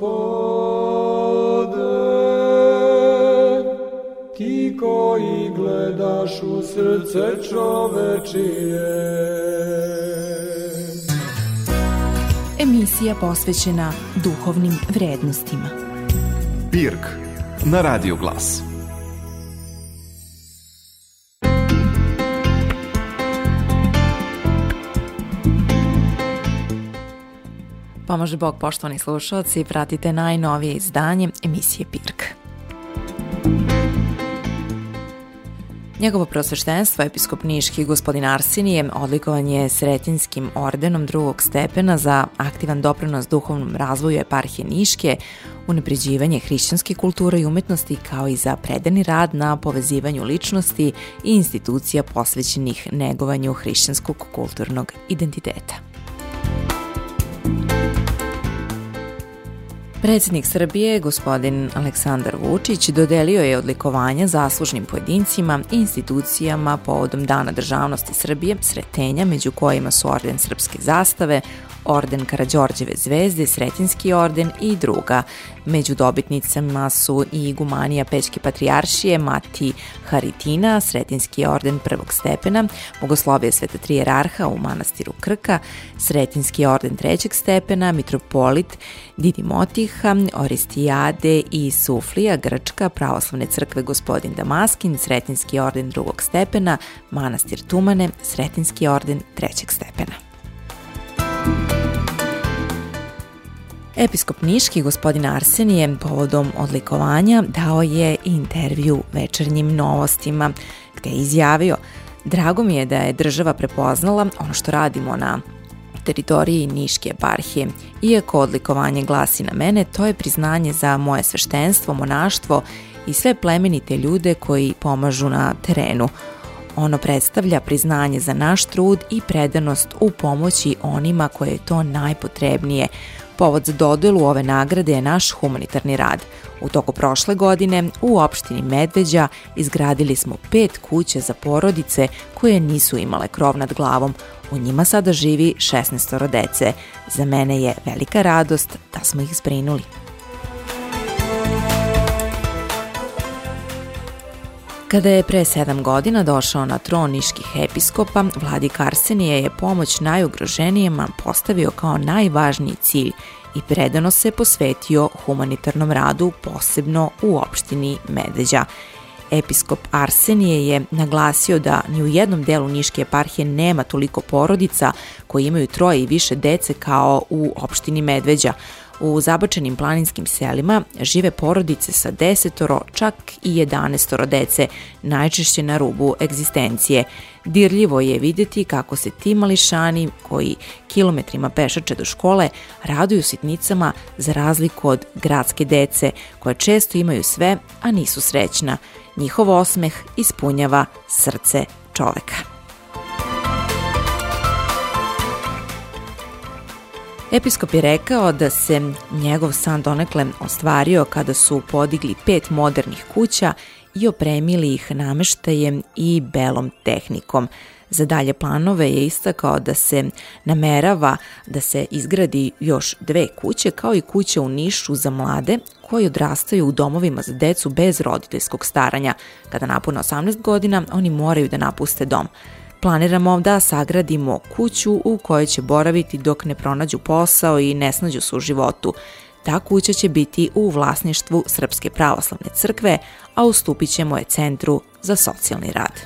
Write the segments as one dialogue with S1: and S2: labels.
S1: Gospode, ti koji gledaš u srce čovečije. Emisija posvećena duhovnim vrednostima. Pirk na Radio Glas. Pomaže Bog poštovani slušalci, pratite najnovije izdanje emisije Pirk. Njegovo prosveštenstvo, episkop Niški gospodin Arsinije, odlikovan je Sretinskim ordenom drugog stepena za aktivan doprinos duhovnom razvoju eparhije Niške, unapređivanje hrišćanske kulture i umetnosti kao i za predani rad na povezivanju ličnosti i institucija posvećenih negovanju hrišćanskog kulturnog identiteta. Predsednik Srbije, gospodin Aleksandar Vučić, dodelio je odlikovanja zaslužnim pojedincima i institucijama povodom Dana državnosti Srbije, sretenja među kojima su orden srpske zastave, orden Karadžorđeve zvezde, Sretinski orden i druga. Među dobitnicama su i Gumanija Pećke patrijaršije, Mati Haritina, Sretinski orden prvog stepena, Bogoslovije Sveta Tri Jerarha u manastiru Krka, Sretinski orden trećeg stepena, Mitropolit Didimotiha, Oristijade i Suflija, Grčka, Pravoslavne crkve Gospodin Damaskin, Sretinski orden drugog stepena, Manastir Tumane, Sretinski orden trećeg stepena. Episkop Niški, gospodin Arsenije, povodom odlikovanja dao je intervju večernjim novostima, gde je izjavio Drago mi je da je država prepoznala ono što radimo na teritoriji Niške eparhije. Iako odlikovanje glasi na mene, to je priznanje za moje sveštenstvo, monaštvo i sve plemenite ljude koji pomažu na terenu. Ono predstavlja priznanje za naš trud i predanost u pomoći onima koje je to najpotrebnije – Povod za dodelu ove nagrade je naš humanitarni rad. U toku prošle godine u opštini Medveđa izgradili smo pet kuća za porodice koje nisu imale krov nad glavom. U njima sada živi 16 dece. Za mene je velika radost da smo ih zbrinuli. Kada je pre sedam godina došao na tron niških episkopa, vladik Arsenije je pomoć najugroženijima postavio kao najvažniji cilj i predano se posvetio humanitarnom radu, posebno u opštini Medeđa. Episkop Arsenije je naglasio da ni u jednom delu Niške eparhije nema toliko porodica koji imaju troje i više dece kao u opštini Medveđa. U zabačenim planinskim selima žive porodice sa desetoro, čak i 11 dece, najčešće na rubu egzistencije. Dirljivo je videti kako se ti mališani, koji kilometrima pešače do škole, raduju sitnicama za razliku od gradske dece, koja često imaju sve, a nisu srećna. Njihov osmeh ispunjava srce čoveka. Episkop je rekao da se njegov san donekle ostvario kada su podigli pet modernih kuća i opremili ih nameštajem i belom tehnikom. Za dalje planove je istakao da se namerava da se izgradi još dve kuće kao i kuća u Nišu za mlade koji odrastaju u domovima za decu bez roditeljskog staranja. Kada napune 18 godina, oni moraju da napuste dom planiramo da sagradimo kuću u kojoj će boraviti dok ne pronađu posao i ne snađu se u životu. Ta kuća će biti u vlasništvu Srpske pravoslavne crkve, a ustupit ćemo je Centru za socijalni rad.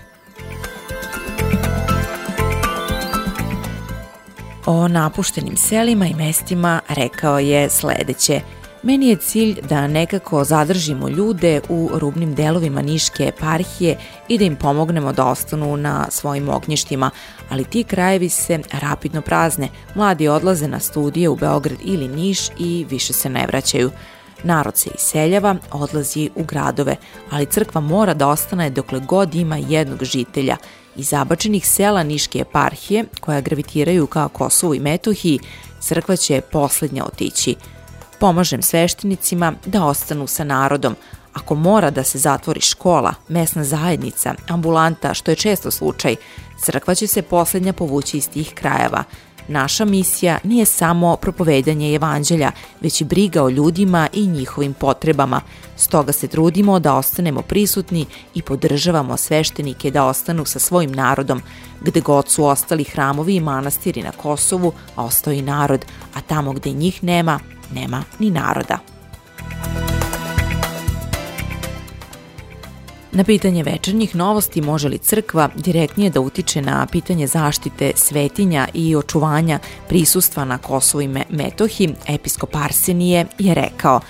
S1: O napuštenim selima i mestima rekao je sledeće – Meni je cilj da nekako zadržimo ljude u rubnim delovima Niške eparhije i da im pomognemo da ostanu na svojim ognjištima, ali ti krajevi se rapidno prazne, mladi odlaze na studije u Beograd ili Niš i više se ne vraćaju. Narod se iseljava, odlazi u gradove, ali crkva mora da ostane dokle god ima jednog žitelja. Iz zabačenih sela Niške eparhije, koja gravitiraju kao Kosovu i Metohiji, crkva će poslednja otići – pomažem sveštenicima da ostanu sa narodom. Ako mora da se zatvori škola, mesna zajednica, ambulanta, što je često slučaj, crkva će se poslednja povući iz tih krajeva. Naša misija nije samo propovedanje evanđelja, već i briga o ljudima i njihovim potrebama. Stoga se trudimo da ostanemo prisutni i podržavamo sveštenike da ostanu sa svojim narodom. Gde god su ostali hramovi i manastiri na Kosovu, ostao i narod, a tamo gde njih nema, nema ni naroda. Na pitanje večernjih novosti može li crkva direktnije da utiče na pitanje zaštite svetinja i očuvanja prisustva na Kosovo i Metohiji, episkop Arsenije je rekao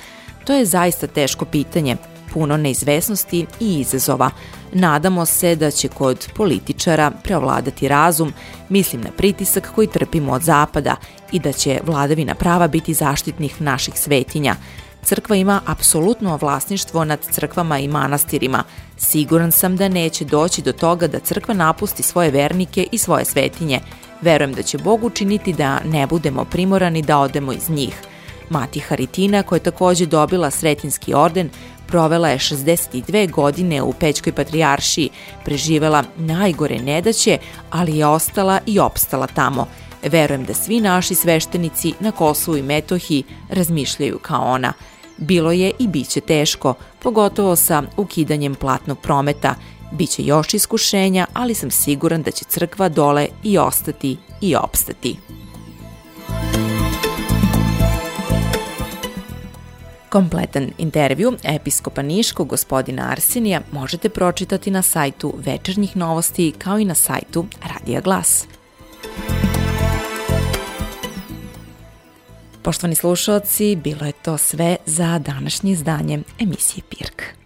S1: To je zaista teško pitanje, puno neizvesnosti i izazova. Nadamo se da će kod političara preovladati razum, mislim na pritisak koji trpimo od zapada i da će vladavina prava biti zaštitnih naših svetinja. Crkva ima apsolutno vlasništvo nad crkvama i manastirima. Siguran sam da neće doći do toga da crkva napusti svoje vernike i svoje svetinje. Verujem da će Bog učiniti da ne budemo primorani da odemo iz njih. Mati Haritina, koja je takođe dobila Sretinski orden, Provela je 62 godine u Pećkoj patrijaršiji, preživela najgore nedaće, ali je ostala i opstala tamo. Verujem da svi naši sveštenici na Kosovu i Metohiji razmišljaju kao ona. Bilo je i biće teško, pogotovo sa ukidanjem platnog prometa. Biće još iskušenja, ali sam siguran da će crkva dole i ostati i opstati. Kompletan intervju episkopa Niškog gospodina Arsenija možete pročitati na sajtu Večernjih novosti kao i na sajtu Radija Glas. Poštovani slušalci, bilo je to sve za današnje izdanje emisije Pirk.